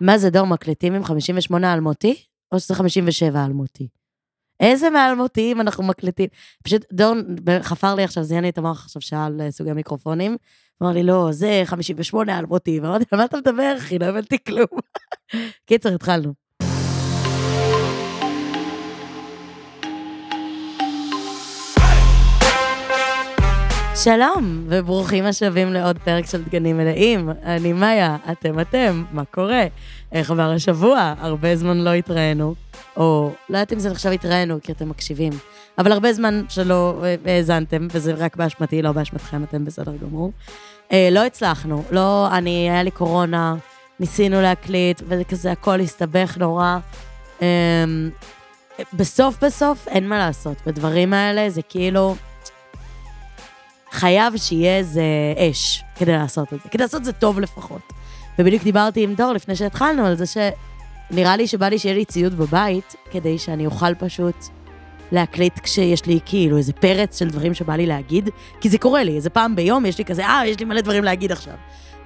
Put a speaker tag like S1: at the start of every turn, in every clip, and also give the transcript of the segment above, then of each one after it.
S1: מה זה, דור, מקליטים עם 58 אלמותי, או שזה 57 אלמותי? איזה מאלמותיים אנחנו מקליטים? פשוט דור חפר לי עכשיו, זיין לי את המוח עכשיו שעה על סוגי מיקרופונים. אמר לי, לא, זה 58 אלמותי. ואמרתי, על מה אתה מדבר, אחי? לא הבנתי כלום. קיצר, התחלנו. שלום, וברוכים השבים לעוד פרק של דגנים מלאים. אני מאיה, אתם אתם, מה קורה? איך עבר השבוע? הרבה זמן לא התראינו. או, לא יודעת אם זה נחשב התראינו, כי אתם מקשיבים. אבל הרבה זמן שלא אה, האזנתם, וזה רק באשמתי, לא באשמתכם, אתם בסדר גמור. אה, לא הצלחנו, לא, אני, היה לי קורונה, ניסינו להקליט, וזה כזה, הכל הסתבך נורא. אה, בסוף בסוף אין מה לעשות, בדברים האלה זה כאילו... חייב שיהיה איזה אש כדי לעשות את זה, כדי לעשות את זה טוב לפחות. ובדיוק דיברתי עם דור לפני שהתחלנו על זה שנראה לי שבא לי שיהיה לי ציוד בבית, כדי שאני אוכל פשוט להקליט כשיש לי כאילו איזה פרץ של דברים שבא לי להגיד, כי זה קורה לי, איזה פעם ביום יש לי כזה, אה, יש לי מלא דברים להגיד עכשיו.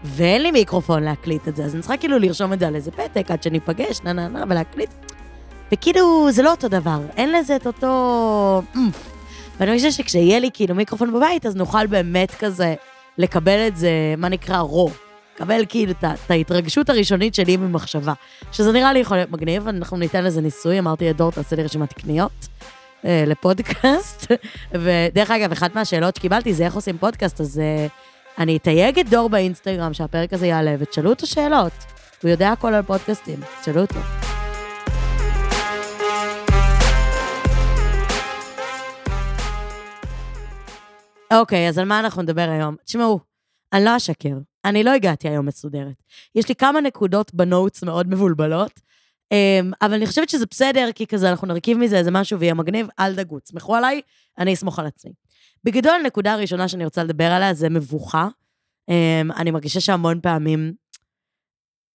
S1: ואין לי מיקרופון להקליט את זה, אז אני צריכה כאילו לרשום את זה על איזה פתק עד שניפגש, נה נה נה, ולהקליט. וכאילו, זה לא אותו דבר, אין לזה את אותו... ואני חושבת שכשיהיה לי כאילו מיקרופון בבית, אז נוכל באמת כזה לקבל את זה, מה נקרא, רו. לקבל כאילו את ההתרגשות הראשונית שלי ממחשבה. שזה נראה לי יכול להיות מגניב, אנחנו ניתן לזה ניסוי, אמרתי לדור, תעשה לי רשימת קניות אה, לפודקאסט. ודרך אגב, אחת מהשאלות שקיבלתי זה איך עושים פודקאסט, אז אה, אני אתייג את דור באינסטגרם שהפרק הזה יעלה, ותשאלו אותו שאלות. הוא יודע הכל על פודקאסטים, תשאלו אותו. אוקיי, אז על מה אנחנו נדבר היום? תשמעו, אני לא אשקר, אני לא הגעתי היום מסודרת. יש לי כמה נקודות בנוטס מאוד מבולבלות, אמ, אבל אני חושבת שזה בסדר, כי כזה אנחנו נרכיב מזה איזה משהו ויהיה מגניב, אל דאגו, תסמכו עליי, אני אסמוך על עצמי. בגדול, הנקודה הראשונה שאני רוצה לדבר עליה זה מבוכה. אמ, אני מרגישה שהמון פעמים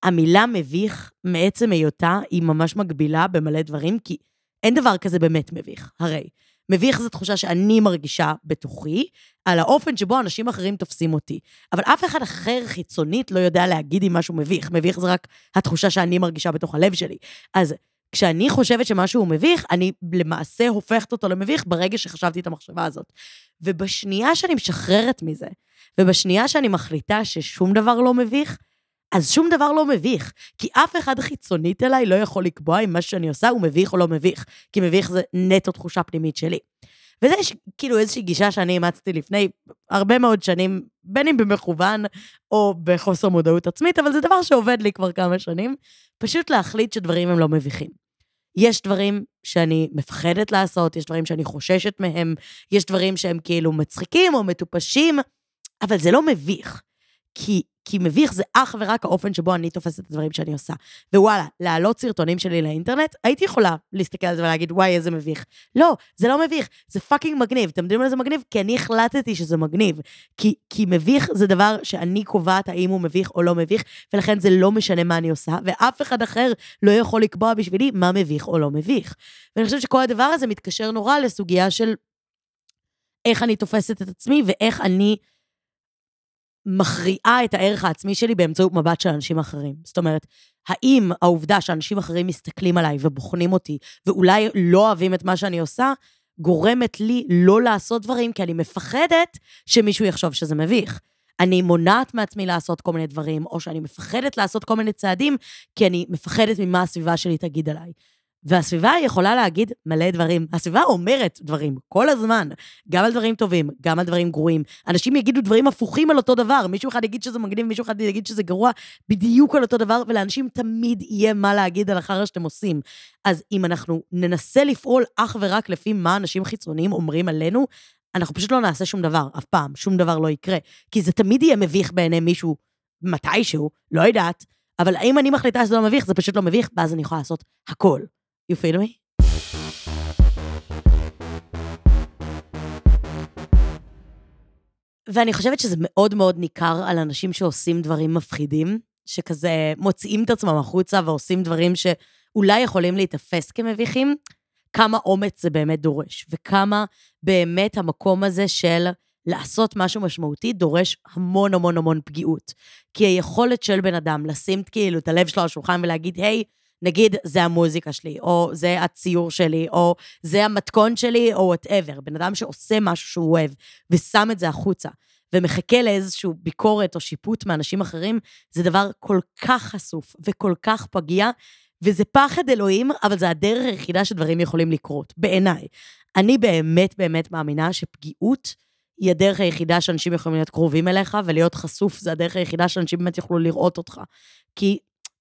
S1: המילה מביך, מעצם היותה, היא ממש מגבילה במלא דברים, כי אין דבר כזה באמת מביך, הרי. מביך זו תחושה שאני מרגישה בתוכי, על האופן שבו אנשים אחרים תופסים אותי. אבל אף אחד אחר חיצונית לא יודע להגיד אם משהו מביך. מביך זה רק התחושה שאני מרגישה בתוך הלב שלי. אז כשאני חושבת שמשהו הוא מביך, אני למעשה הופכת אותו למביך ברגע שחשבתי את המחשבה הזאת. ובשנייה שאני משחררת מזה, ובשנייה שאני מחליטה ששום דבר לא מביך, אז שום דבר לא מביך, כי אף אחד חיצונית אליי לא יכול לקבוע אם מה שאני עושה הוא מביך או לא מביך, כי מביך זה נטו תחושה פנימית שלי. וזה יש כאילו איזושהי גישה שאני אימצתי לפני הרבה מאוד שנים, בין אם במכוון או בחוסר מודעות עצמית, אבל זה דבר שעובד לי כבר כמה שנים, פשוט להחליט שדברים הם לא מביכים. יש דברים שאני מפחדת לעשות, יש דברים שאני חוששת מהם, יש דברים שהם כאילו מצחיקים או מטופשים, אבל זה לא מביך. כי כי מביך זה אך ורק האופן שבו אני תופסת את הדברים שאני עושה. ווואלה, להעלות סרטונים שלי לאינטרנט, הייתי יכולה להסתכל על זה ולהגיד, וואי, איזה מביך. לא, זה לא מביך, זה פאקינג מגניב. אתם יודעים על זה מגניב? כי אני החלטתי שזה מגניב. כי, כי מביך זה דבר שאני קובעת האם הוא מביך או לא מביך, ולכן זה לא משנה מה אני עושה, ואף אחד אחר לא יכול לקבוע בשבילי מה מביך או לא מביך. ואני חושבת שכל הדבר הזה מתקשר נורא לסוגיה של איך אני תופסת את עצמי ואיך אני... מכריעה את הערך העצמי שלי באמצעות מבט של אנשים אחרים. זאת אומרת, האם העובדה שאנשים אחרים מסתכלים עליי ובוחנים אותי, ואולי לא אוהבים את מה שאני עושה, גורמת לי לא לעשות דברים, כי אני מפחדת שמישהו יחשוב שזה מביך. אני מונעת מעצמי לעשות כל מיני דברים, או שאני מפחדת לעשות כל מיני צעדים, כי אני מפחדת ממה הסביבה שלי תגיד עליי. והסביבה יכולה להגיד מלא דברים. הסביבה אומרת דברים כל הזמן, גם על דברים טובים, גם על דברים גרועים. אנשים יגידו דברים הפוכים על אותו דבר, מישהו אחד יגיד שזה מגניב, מישהו אחד יגיד שזה גרוע, בדיוק על אותו דבר, ולאנשים תמיד יהיה מה להגיד על החרא שאתם עושים. אז אם אנחנו ננסה לפעול אך ורק לפי מה אנשים חיצוניים אומרים עלינו, אנחנו פשוט לא נעשה שום דבר, אף פעם, שום דבר לא יקרה. כי זה תמיד יהיה מביך בעיני מישהו, מתישהו, לא יודעת, אבל אם אני מחליטה שזה לא מביך, זה פשוט לא מביך, ואז אני יכולה לעשות הכל. You feel me? ואני חושבת שזה מאוד מאוד ניכר על אנשים שעושים דברים מפחידים, שכזה מוציאים את עצמם החוצה ועושים דברים שאולי יכולים להיתפס כמביכים, כמה אומץ זה באמת דורש, וכמה באמת המקום הזה של לעשות משהו משמעותי דורש המון המון המון פגיעות. כי היכולת של בן אדם לשים כאילו את הלב שלו על השולחן ולהגיד, היי, נגיד, זה המוזיקה שלי, או זה הציור שלי, או זה המתכון שלי, או וואטאבר. בן אדם שעושה משהו שהוא אוהב, ושם את זה החוצה, ומחכה לאיזושהי ביקורת או שיפוט מאנשים אחרים, זה דבר כל כך חשוף וכל כך פגיע, וזה פחד אלוהים, אבל זה הדרך היחידה שדברים יכולים לקרות, בעיניי. אני באמת באמת מאמינה שפגיעות היא הדרך היחידה שאנשים יכולים להיות קרובים אליך, ולהיות חשוף זה הדרך היחידה שאנשים באמת יוכלו לראות אותך. כי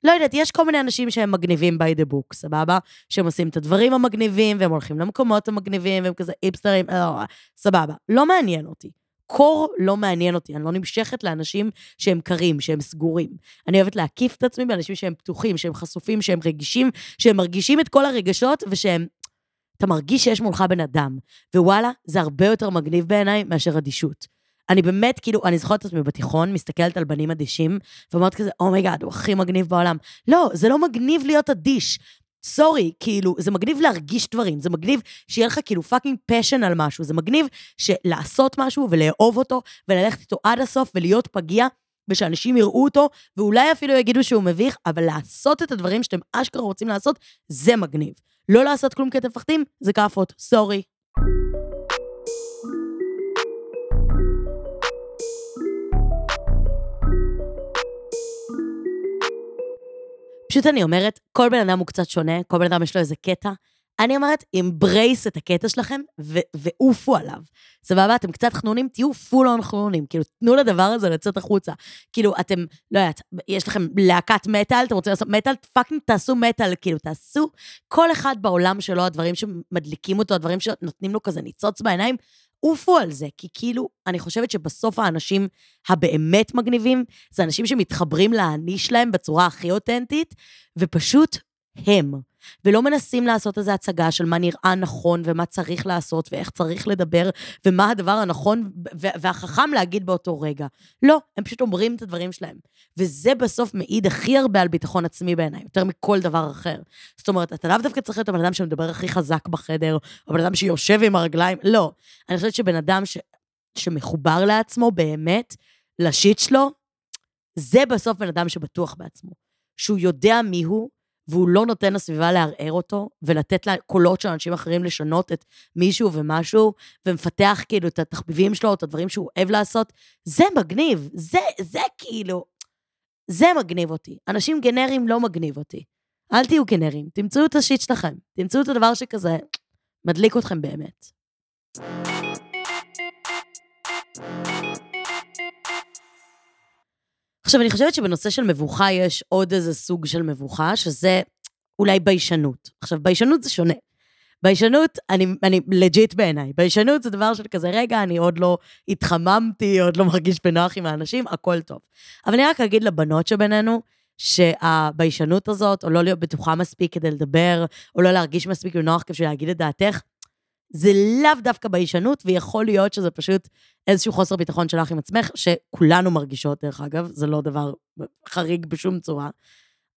S1: לא יודעת, יש כל מיני אנשים שהם מגניבים by the book, סבבה? שהם עושים את הדברים המגניבים, והם הולכים למקומות המגניבים, והם כזה איפסטרים, אה, סבבה. לא מעניין אותי. קור לא מעניין אותי, אני לא נמשכת לאנשים שהם קרים, שהם סגורים. אני אוהבת להקיף את עצמי באנשים שהם פתוחים, שהם חשופים, שהם רגישים, שהם מרגישים את כל הרגשות, ושהם... אתה מרגיש שיש מולך בן אדם. ווואלה, זה הרבה יותר מגניב בעיניי מאשר אדישות. אני באמת, כאילו, אני זוכרת את עצמי בתיכון, מסתכלת על בנים אדישים, ואומרת כזה, oh my god, oh הוא הכי מגניב בעולם. לא, זה לא מגניב להיות אדיש. sorry, כאילו, זה מגניב להרגיש דברים, זה מגניב שיהיה לך כאילו fucking passion על משהו, זה מגניב לעשות משהו ולאהוב אותו, וללכת איתו עד הסוף ולהיות פגיע, ושאנשים יראו אותו, ואולי אפילו יגידו שהוא מביך, אבל לעשות את הדברים שאתם אשכרה רוצים לעשות, זה מגניב. לא לעשות כלום כי אתם מפחדים, זה כאפות, sorry. פשוט אני אומרת, כל בן אדם הוא קצת שונה, כל בן אדם יש לו איזה קטע. אני אומרת, embrace את הקטע שלכם ו- ועופו עליו. סבבה? אתם קצת חנונים, תהיו full on חנונים. כאילו, תנו לדבר הזה לצאת החוצה. כאילו, אתם, לא יודעת, יש לכם להקת מטאל, אתם רוצים לעשות מטאל, fucking תעשו מטאל, כאילו, תעשו כל אחד בעולם שלו, הדברים שמדליקים אותו, הדברים שנותנים לו כזה ניצוץ בעיניים, עופו על זה, כי כאילו, אני חושבת שבסוף האנשים הבאמת מגניבים, זה אנשים שמתחברים לאני שלהם בצורה הכי אותנטית, ופשוט הם. ולא מנסים לעשות איזו הצגה של מה נראה נכון ומה צריך לעשות ואיך צריך לדבר ומה הדבר הנכון והחכם להגיד באותו רגע. לא, הם פשוט אומרים את הדברים שלהם. וזה בסוף מעיד הכי הרבה על ביטחון עצמי בעיניי, יותר מכל דבר אחר. זאת אומרת, אתה לאו דווקא צריך להיות הבן אדם שמדבר הכי חזק בחדר, או בן אדם שיושב עם הרגליים, לא. אני חושבת שבן אדם ש... שמחובר לעצמו באמת, לשיט שלו, זה בסוף בן אדם שבטוח בעצמו. שהוא יודע מי הוא, והוא לא נותן לסביבה לערער אותו, ולתת לה קולות של אנשים אחרים לשנות את מישהו ומשהו, ומפתח כאילו את התחביבים שלו, את הדברים שהוא אוהב לעשות, זה מגניב, זה, זה כאילו, זה מגניב אותי. אנשים גנריים לא מגניב אותי. אל תהיו גנריים, תמצאו את השיט שלכם, תמצאו את הדבר שכזה מדליק אתכם באמת. עכשיו, אני חושבת שבנושא של מבוכה יש עוד איזה סוג של מבוכה, שזה אולי ביישנות. עכשיו, ביישנות זה שונה. ביישנות, אני, אני לג'יט בעיניי. ביישנות זה דבר של כזה, רגע, אני עוד לא התחממתי, עוד לא מרגיש בנוח עם האנשים, הכל טוב. אבל אני רק אגיד לבנות שבינינו, שהביישנות הזאת, או לא להיות בטוחה מספיק כדי לדבר, או לא להרגיש מספיק בנוח כדי להגיד את דעתך, זה לאו דווקא ביישנות, ויכול להיות שזה פשוט איזשהו חוסר ביטחון שלך עם עצמך, שכולנו מרגישות, דרך אגב, זה לא דבר חריג בשום צורה.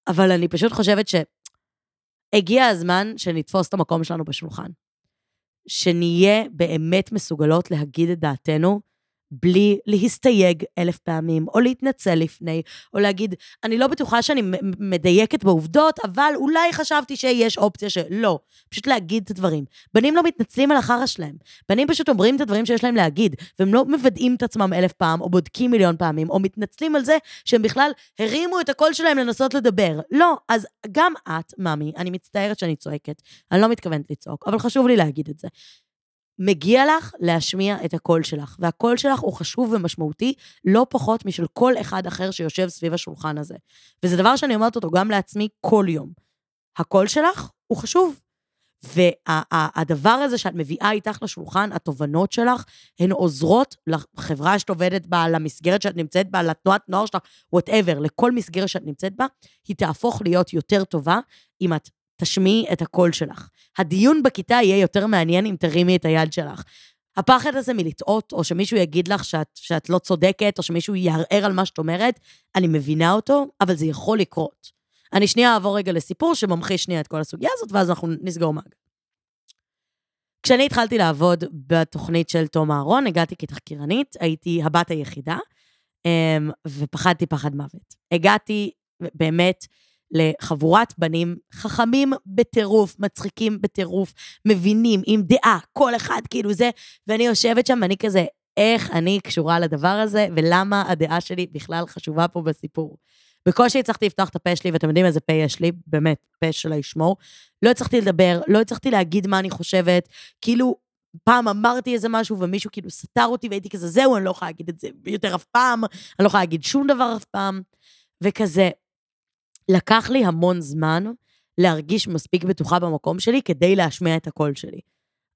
S1: אבל אני פשוט חושבת שהגיע הזמן שנתפוס את המקום שלנו בשולחן. שנהיה באמת מסוגלות להגיד את דעתנו, בלי להסתייג אלף פעמים, או להתנצל לפני, או להגיד, אני לא בטוחה שאני מדייקת בעובדות, אבל אולי חשבתי שיש אופציה שלא. פשוט להגיד את הדברים. בנים לא מתנצלים על החרא שלהם. בנים פשוט אומרים את הדברים שיש להם להגיד, והם לא מוודאים את עצמם אלף פעם, או בודקים מיליון פעמים, או מתנצלים על זה שהם בכלל הרימו את הקול שלהם לנסות לדבר. לא, אז גם את, ממי, אני מצטערת שאני צועקת, אני לא מתכוונת לצעוק, אבל חשוב לי להגיד את זה. מגיע לך להשמיע את הקול שלך, והקול שלך הוא חשוב ומשמעותי לא פחות משל כל אחד אחר שיושב סביב השולחן הזה. וזה דבר שאני אומרת אותו גם לעצמי כל יום. הקול שלך הוא חשוב. והדבר הזה שאת מביאה איתך לשולחן, התובנות שלך, הן עוזרות לחברה שאת עובדת בה, למסגרת שאת נמצאת בה, לתנועת נוער שלך, whatever, לכל מסגרת שאת נמצאת בה, היא תהפוך להיות יותר טובה אם את תשמיעי את הקול שלך. הדיון בכיתה יהיה יותר מעניין אם תרימי את היד שלך. הפחד הזה מלטעות, או שמישהו יגיד לך שאת, שאת לא צודקת, או שמישהו יערער על מה שאת אומרת, אני מבינה אותו, אבל זה יכול לקרות. אני שנייה אעבור רגע לסיפור שממחיש שנייה את כל הסוגיה הזאת, ואז אנחנו נסגור מעגל. כשאני התחלתי לעבוד בתוכנית של תום אהרון, הגעתי כתחקירנית, הייתי הבת היחידה, אמ, ופחדתי פחד מוות. הגעתי באמת לחבורת בנים חכמים בטירוף, מצחיקים בטירוף, מבינים, עם דעה, כל אחד כאילו זה, ואני יושבת שם ואני כזה, איך אני קשורה לדבר הזה, ולמה הדעה שלי בכלל חשובה פה בסיפור. בקושי הצלחתי לפתוח את הפה שלי, ואתם יודעים איזה פה יש לי, באמת, פה של הישמור. לא הצלחתי לדבר, לא הצלחתי להגיד מה אני חושבת, כאילו, פעם אמרתי איזה משהו ומישהו כאילו סתר אותי והייתי כזה, זהו, אני לא יכולה להגיד את זה יותר אף פעם, אני לא יכולה להגיד שום דבר אף פעם. וכזה, לקח לי המון זמן להרגיש מספיק בטוחה במקום שלי כדי להשמיע את הקול שלי.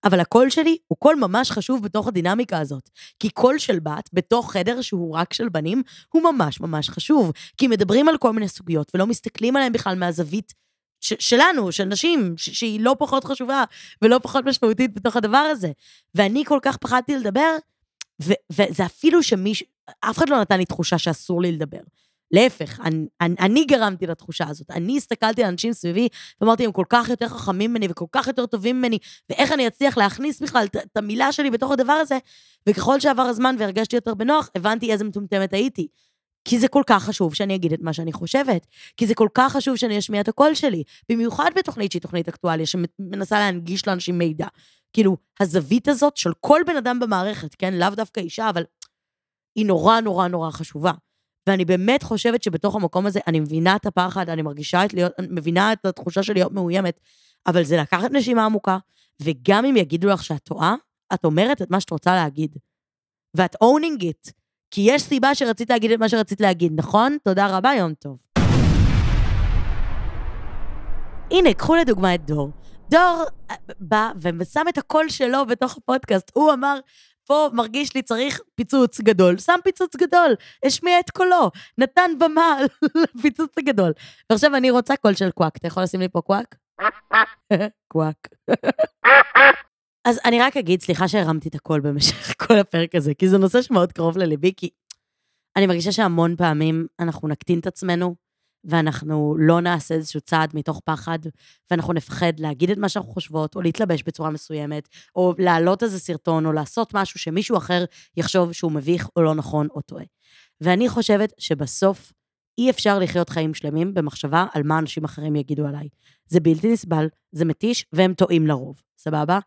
S1: אבל הקול שלי הוא קול ממש חשוב בתוך הדינמיקה הזאת. כי קול של בת, בתוך חדר שהוא רק של בנים, הוא ממש ממש חשוב. כי מדברים על כל מיני סוגיות ולא מסתכלים עליהם בכלל מהזווית ש- שלנו, של נשים, ש- שהיא לא פחות חשובה ולא פחות משמעותית בתוך הדבר הזה. ואני כל כך פחדתי לדבר, ו- וזה אפילו שמישהו, אף אחד לא נתן לי תחושה שאסור לי לדבר. להפך, אני, אני, אני גרמתי לתחושה הזאת. אני הסתכלתי על אנשים סביבי ואמרתי, הם כל כך יותר חכמים ממני וכל כך יותר טובים ממני, ואיך אני אצליח להכניס בכלל את המילה שלי בתוך הדבר הזה. וככל שעבר הזמן והרגשתי יותר בנוח, הבנתי איזה מטומטמת הייתי. כי זה כל כך חשוב שאני אגיד את מה שאני חושבת. כי זה כל כך חשוב שאני אשמיע את הקול שלי. במיוחד בתוכנית שהיא תוכנית אקטואליה, שמנסה להנגיש לאנשים מידע. כאילו, הזווית הזאת של כל בן אדם במערכת, כן? לאו דווקא אישה, אבל היא נורא נורא נורא חשובה. ואני באמת חושבת שבתוך המקום הזה, אני מבינה את הפחד, אני מרגישה את להיות, אני מבינה את התחושה של להיות מאוימת, אבל זה לקחת נשימה עמוקה, וגם אם יגידו לך שאת טועה, את אומרת את מה שאת רוצה להגיד. ואת owning it. כי יש סיבה שרצית להגיד את מה שרצית להגיד, נכון? תודה רבה, יום טוב. הנה, קחו לדוגמה את דור. דור אה, בא ושם את הקול שלו בתוך הפודקאסט. הוא אמר, פה מרגיש לי צריך פיצוץ גדול, שם פיצוץ גדול, השמיע את קולו, נתן במה לפיצוץ הגדול. ועכשיו אני רוצה קול של קוואק, אתה יכול לשים לי פה קוואק? קוואק. אז אני רק אגיד, סליחה שהרמתי את הקול במשך כל הפרק הזה, כי זה נושא שמאוד קרוב לליבי, כי אני מרגישה שהמון פעמים אנחנו נקטין את עצמנו, ואנחנו לא נעשה איזשהו צעד מתוך פחד, ואנחנו נפחד להגיד את מה שאנחנו חושבות, או להתלבש בצורה מסוימת, או להעלות איזה סרטון, או לעשות משהו שמישהו אחר יחשוב שהוא מביך, או לא נכון, או טועה. ואני חושבת שבסוף אי אפשר לחיות חיים שלמים במחשבה על מה אנשים אחרים יגידו עליי. זה בלתי נסבל, זה מתיש, והם טועים לרוב, סבבה?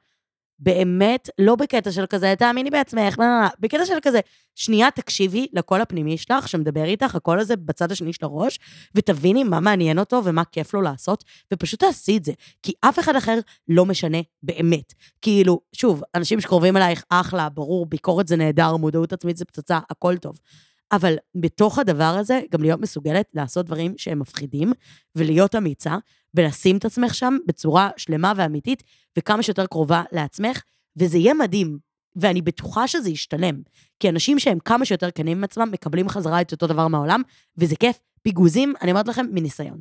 S1: באמת, לא בקטע של כזה, תאמיני בעצמך, לא, לא, לא, בקטע של כזה, שנייה תקשיבי לקול הפנימי שלך שמדבר איתך, הקול הזה בצד השני של הראש, ותביני מה מעניין אותו ומה כיף לו לעשות, ופשוט תעשי את זה. כי אף אחד אחר לא משנה באמת. כאילו, שוב, אנשים שקרובים אלייך, אחלה, ברור, ביקורת זה נהדר, מודעות עצמית זה פצצה, הכל טוב. אבל בתוך הדבר הזה, גם להיות מסוגלת לעשות דברים שהם מפחידים, ולהיות אמיצה, ולשים את עצמך שם בצורה שלמה ואמיתית, וכמה שיותר קרובה לעצמך, וזה יהיה מדהים. ואני בטוחה שזה ישתלם. כי אנשים שהם כמה שיותר כנים עם עצמם, מקבלים חזרה את אותו דבר מהעולם, וזה כיף. פיגוזים, אני אומרת לכם, מניסיון.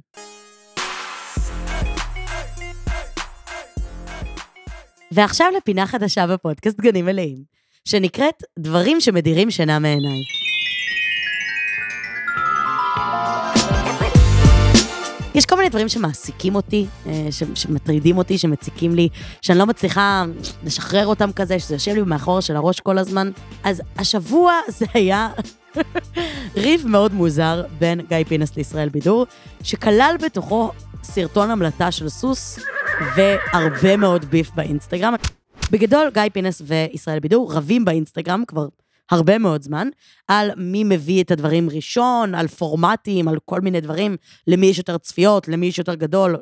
S1: ועכשיו לפינה חדשה בפודקאסט גנים מלאים, שנקראת דברים שמדירים שינה מעיניי. יש כל מיני דברים שמעסיקים אותי, אה, שמטרידים אותי, שמציקים לי, שאני לא מצליחה לשחרר אותם כזה, שזה יושב לי מאחור של הראש כל הזמן. אז השבוע זה היה ריב מאוד מוזר בין גיא פינס לישראל בידור, שכלל בתוכו סרטון המלטה של סוס והרבה מאוד ביף באינסטגרם. בגדול, גיא פינס וישראל בידור רבים באינסטגרם כבר הרבה מאוד זמן, על מי מביא את הדברים ראשון, על פורמטים, על כל מיני דברים, למי יש יותר צפיות, למי יש יותר גדול.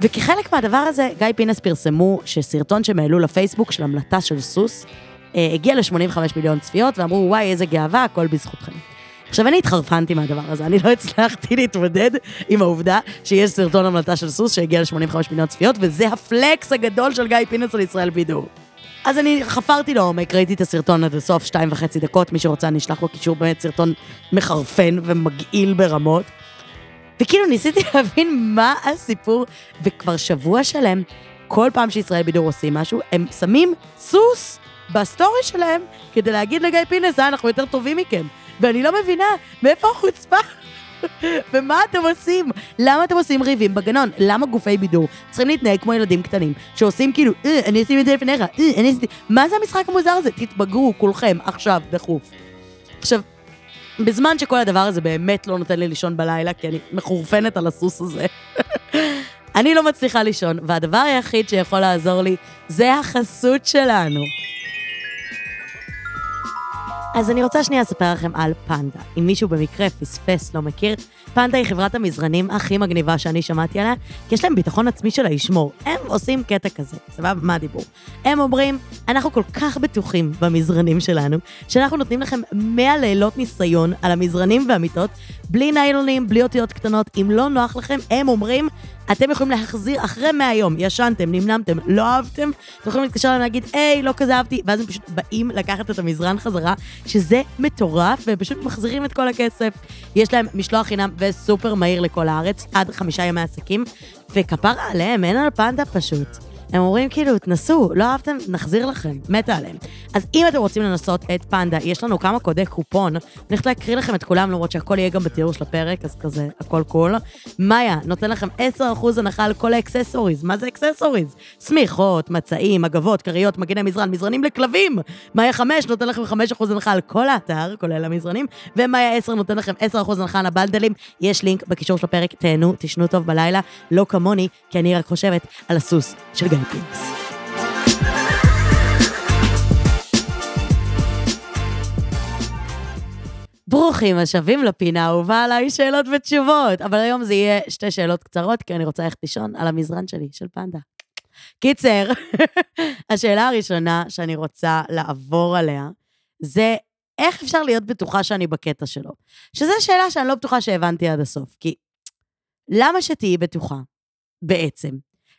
S1: וכחלק מהדבר הזה, גיא פינס פרסמו שסרטון שהם העלו לפייסבוק של המלטה של סוס, אה, הגיע ל-85 מיליון צפיות, ואמרו, וואי, איזה גאווה, הכל בזכותכם. עכשיו, אני התחרפנתי מהדבר הזה, אני לא הצלחתי להתמודד עם העובדה שיש סרטון המלטה של סוס שהגיע ל-85 מיליון צפיות, וזה הפלקס הגדול של גיא פינס על ישראל בידור. אז אני חפרתי לעומק, ראיתי את הסרטון עד הסוף, שתיים וחצי דקות, מי שרוצה אני אשלח לו קישור, באמת סרטון מחרפן ומגעיל ברמות. וכאילו ניסיתי להבין מה הסיפור, וכבר שבוע שלם, כל פעם שישראל בידור עושים משהו, הם שמים סוס בסטורי שלהם כדי להגיד לגיא פינס, אה, אנחנו יותר טובים מכם. ואני לא מבינה מאיפה החוצפה ומה אתם עושים? למה אתם עושים ריבים בגנון? למה גופי בידור צריכים להתנהג כמו ילדים קטנים, שעושים כאילו, אה, אני עשיתי את זה לפניך, אה, אני עשיתי... מה זה המשחק המוזר הזה? תתבגרו כולכם, עכשיו, דחוף. עכשיו, בזמן שכל הדבר הזה באמת לא נותן לי לישון בלילה, כי אני מחורפנת על הסוס הזה, אני לא מצליחה לישון, והדבר היחיד שיכול לעזור לי זה החסות שלנו. אז אני רוצה שנייה לספר לכם על פנדה. אם מישהו במקרה פספס, לא מכיר, פנדה היא חברת המזרנים הכי מגניבה שאני שמעתי עליה, כי יש להם ביטחון עצמי של הישמור. הם עושים קטע כזה, סבבה? מה הדיבור? הם אומרים, אנחנו כל כך בטוחים במזרנים שלנו, שאנחנו נותנים לכם 100 לילות ניסיון על המזרנים והמיטות, בלי ניילונים, בלי אותיות קטנות. אם לא נוח לכם, הם אומרים, אתם יכולים להחזיר אחרי 100 יום, ישנתם, נמנמתם, לא אהבתם, אתם יכולים להתקשר אליהם ולהגיד, היי, לא כזה אהבתי, ואז הם פשוט באים לקחת את המזרן חזרה, שזה מטורף, והם פשוט מחזירים את כל הכסף. יש להם משלוח חינם וסופר מהיר לכל הארץ, עד חמישה ימי עסקים, וכפרה עליהם, אין על פנדה פשוט. הם אומרים כאילו, תנסו, לא אהבתם, נחזיר לכם, מתה עליהם. אז אם אתם רוצים לנסות את פנדה, יש לנו כמה קודי קופון, אני הולכת להקריא לכם את כולם, למרות שהכל יהיה גם בתיאור של הפרק, אז כזה, הכל cool. מאיה, נותן לכם 10% הנחה על כל ה accessories. מה זה accessories? שמיכות, מצעים, מגבות, כריות, מגיני מזרן, מזרנים לכלבים. מאיה 5 נותן לכם 5% הנחה על כל האתר, כולל המזרנים, ומאיה 10 נותן לכם 10% הנחה על ה bundle ים. יש לינק בקישור של הפרק, תהנו, תשנו טוב בלילה, לא כמוני, כי אני רק חושבת על הסוס של גיא פינס. ברוכים השבים לפינה האהובה עליי, שאלות ותשובות. אבל היום זה יהיה שתי שאלות קצרות, כי אני רוצה ללכת לישון על המזרן שלי, של פנדה. קיצר, השאלה הראשונה שאני רוצה לעבור עליה, זה איך אפשר להיות בטוחה שאני בקטע שלו? שזו שאלה שאני לא בטוחה שהבנתי עד הסוף, כי למה שתהיי בטוחה, בעצם?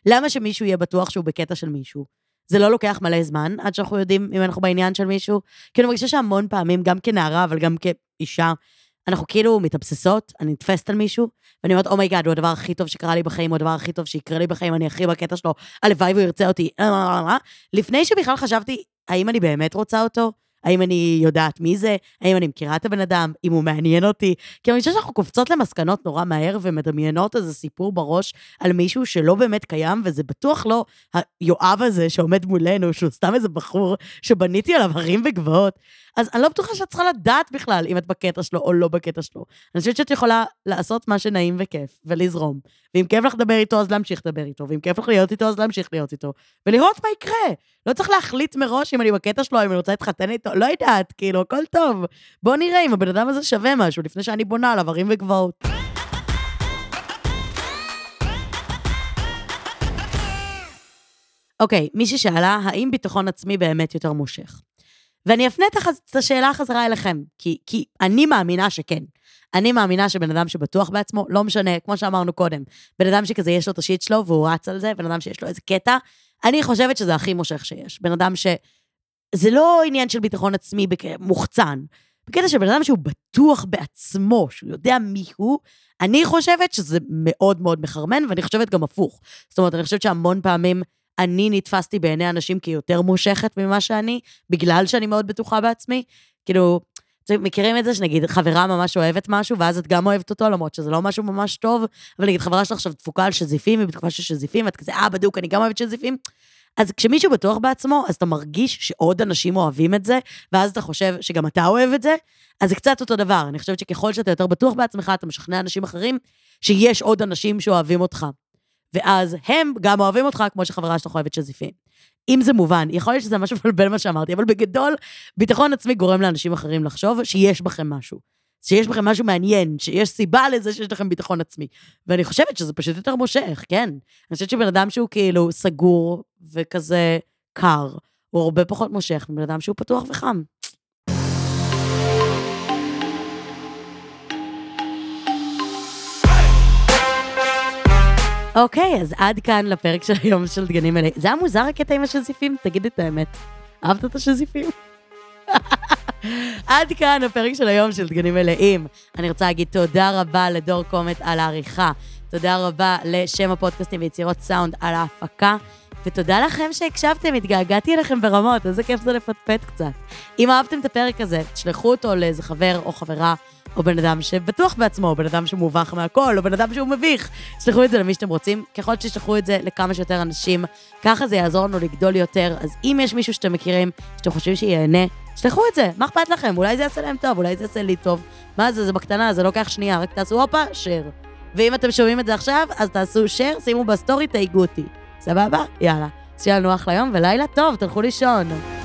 S1: למה שמישהו יהיה בטוח שהוא בקטע של מישהו? זה לא לוקח מלא זמן עד שאנחנו יודעים אם אנחנו בעניין של מישהו. כי אני מרגישה שהמון פעמים, גם כנערה, אבל גם כאישה, אנחנו כאילו מתאבססות, אני נתפסת על מישהו, ואני אומרת, oh my god, הוא הדבר הכי טוב שקרה לי בחיים, הוא הדבר הכי טוב שיקרה לי בחיים, אני הכי בקטע שלו, הלוואי והוא ירצה אותי, לפני שבכלל חשבתי, האם אני באמת רוצה אותו? האם אני יודעת מי זה? האם אני מכירה את הבן אדם? אם הוא מעניין אותי? כי אני חושבת שאנחנו קופצות למסקנות נורא מהר ומדמיינות איזה סיפור בראש על מישהו שלא באמת קיים, וזה בטוח לא היואב הזה שעומד מולנו, שהוא סתם איזה בחור שבניתי עליו הרים וגבעות. אז אני לא בטוחה שאת צריכה לדעת בכלל אם את בקטע שלו או לא בקטע שלו. אני חושבת שאת יכולה לעשות מה שנעים וכיף, ולזרום. ואם כיף לך לדבר איתו, אז להמשיך לדבר איתו, ואם כיף לך להיות איתו, אז להמשיך להיות איתו. ולראות מה יקרה. לא צריך להחליט מראש אם אני בקטע שלו, אם אני רוצה להתחתן איתו, לא יודעת, כאילו, הכל טוב. בוא נראה אם הבן אדם הזה שווה משהו, לפני שאני בונה עליו הרים וגבעות. אוקיי, okay, מישהי שאלה, האם ביטחון עצמי באמת יותר מושך? ואני אפנה את השאלה חזרה אליכם, כי, כי אני מאמינה שכן. אני מאמינה שבן אדם שבטוח בעצמו, לא משנה, כמו שאמרנו קודם, בן אדם שכזה יש לו את השיט שלו והוא רץ על זה, בן אדם שיש לו איזה קטע, אני חושבת שזה הכי מושך שיש. בן אדם ש... זה לא עניין של ביטחון עצמי מוחצן. בקטע של בן אדם שהוא בטוח בעצמו, שהוא יודע מי הוא, אני חושבת שזה מאוד מאוד מחרמן, ואני חושבת גם הפוך. זאת אומרת, אני חושבת שהמון פעמים אני נתפסתי בעיני אנשים כיותר מושכת ממה שאני, בגלל שאני מאוד בטוחה בעצמי. כאילו, מכירים את זה שנגיד חברה ממש אוהבת משהו, ואז את גם אוהבת אותו, למרות שזה לא משהו ממש טוב, אבל נגיד חברה שלך עכשיו דפוקה על שזיפים, היא בתקופה של שזיפים, ואת כזה, אה, בדיוק, אני גם אוהבת שזיפים. אז כשמישהו בטוח בעצמו, אז אתה מרגיש שעוד אנשים אוהבים את זה, ואז אתה חושב שגם אתה אוהב את זה, אז זה קצת אותו דבר. אני חושבת שככל שאתה יותר בטוח בעצמך, אתה משכנע אנשים אחרים שיש עוד אנשים שאוהבים אותך. ואז הם גם אוהבים אותך כמו שחברה שלך אוהבת שזיפים. אם זה מובן, יכול להיות שזה משהו מבלבל מה שאמרתי, אבל בגדול, ביטחון עצמי גורם לאנשים אחרים לחשוב שיש בכם משהו. שיש בכם משהו מעניין, שיש סיבה לזה שיש לכם ביטחון עצמי. ואני חושבת שזה פשוט יותר מושך, כן. אני חושבת שבן אדם שהוא כאילו סגור וכזה קר, הוא הרבה פחות מושך מבן אדם שהוא פתוח וחם. אוקיי, אז עד כאן לפרק של היום של דגנים מלאים. זה היה מוזר הקטע עם השזיפים? תגיד את האמת. אהבת את השזיפים? עד כאן הפרק של היום של דגנים מלאים. אני רוצה להגיד תודה רבה לדור קומט על העריכה. תודה רבה לשם הפודקאסטים ויצירות סאונד על ההפקה. ותודה לכם שהקשבתם, התגעגעתי אליכם ברמות, איזה כיף זה לפטפט קצת. אם אהבתם את הפרק הזה, תשלחו אותו לאיזה חבר או חברה או בן אדם שבטוח בעצמו, או בן אדם שמובך מהכל, או בן אדם שהוא מביך. תשלחו את זה למי שאתם רוצים. ככל שתשלחו את זה לכמה שיותר אנשים, ככה זה יעזור לנו לגדול יותר. אז אם יש מישהו שאתם מכירים, שאתם חושבים שיהנה, תשלחו את זה, מה אכפת לכם? אולי זה יעשה להם טוב, אולי זה יעשה לי טוב. מה זה, זה בקטנה, זה לוקח שנייה, רק תעשו הופה, share. ואם אתם שומעים את זה עכשיו, אז תעשו share, שימו בסטורי, תהיגו אותי. סבבה? יאללה. שיהיה לנו אחלה יום ולילה טוב, תלכו לישון.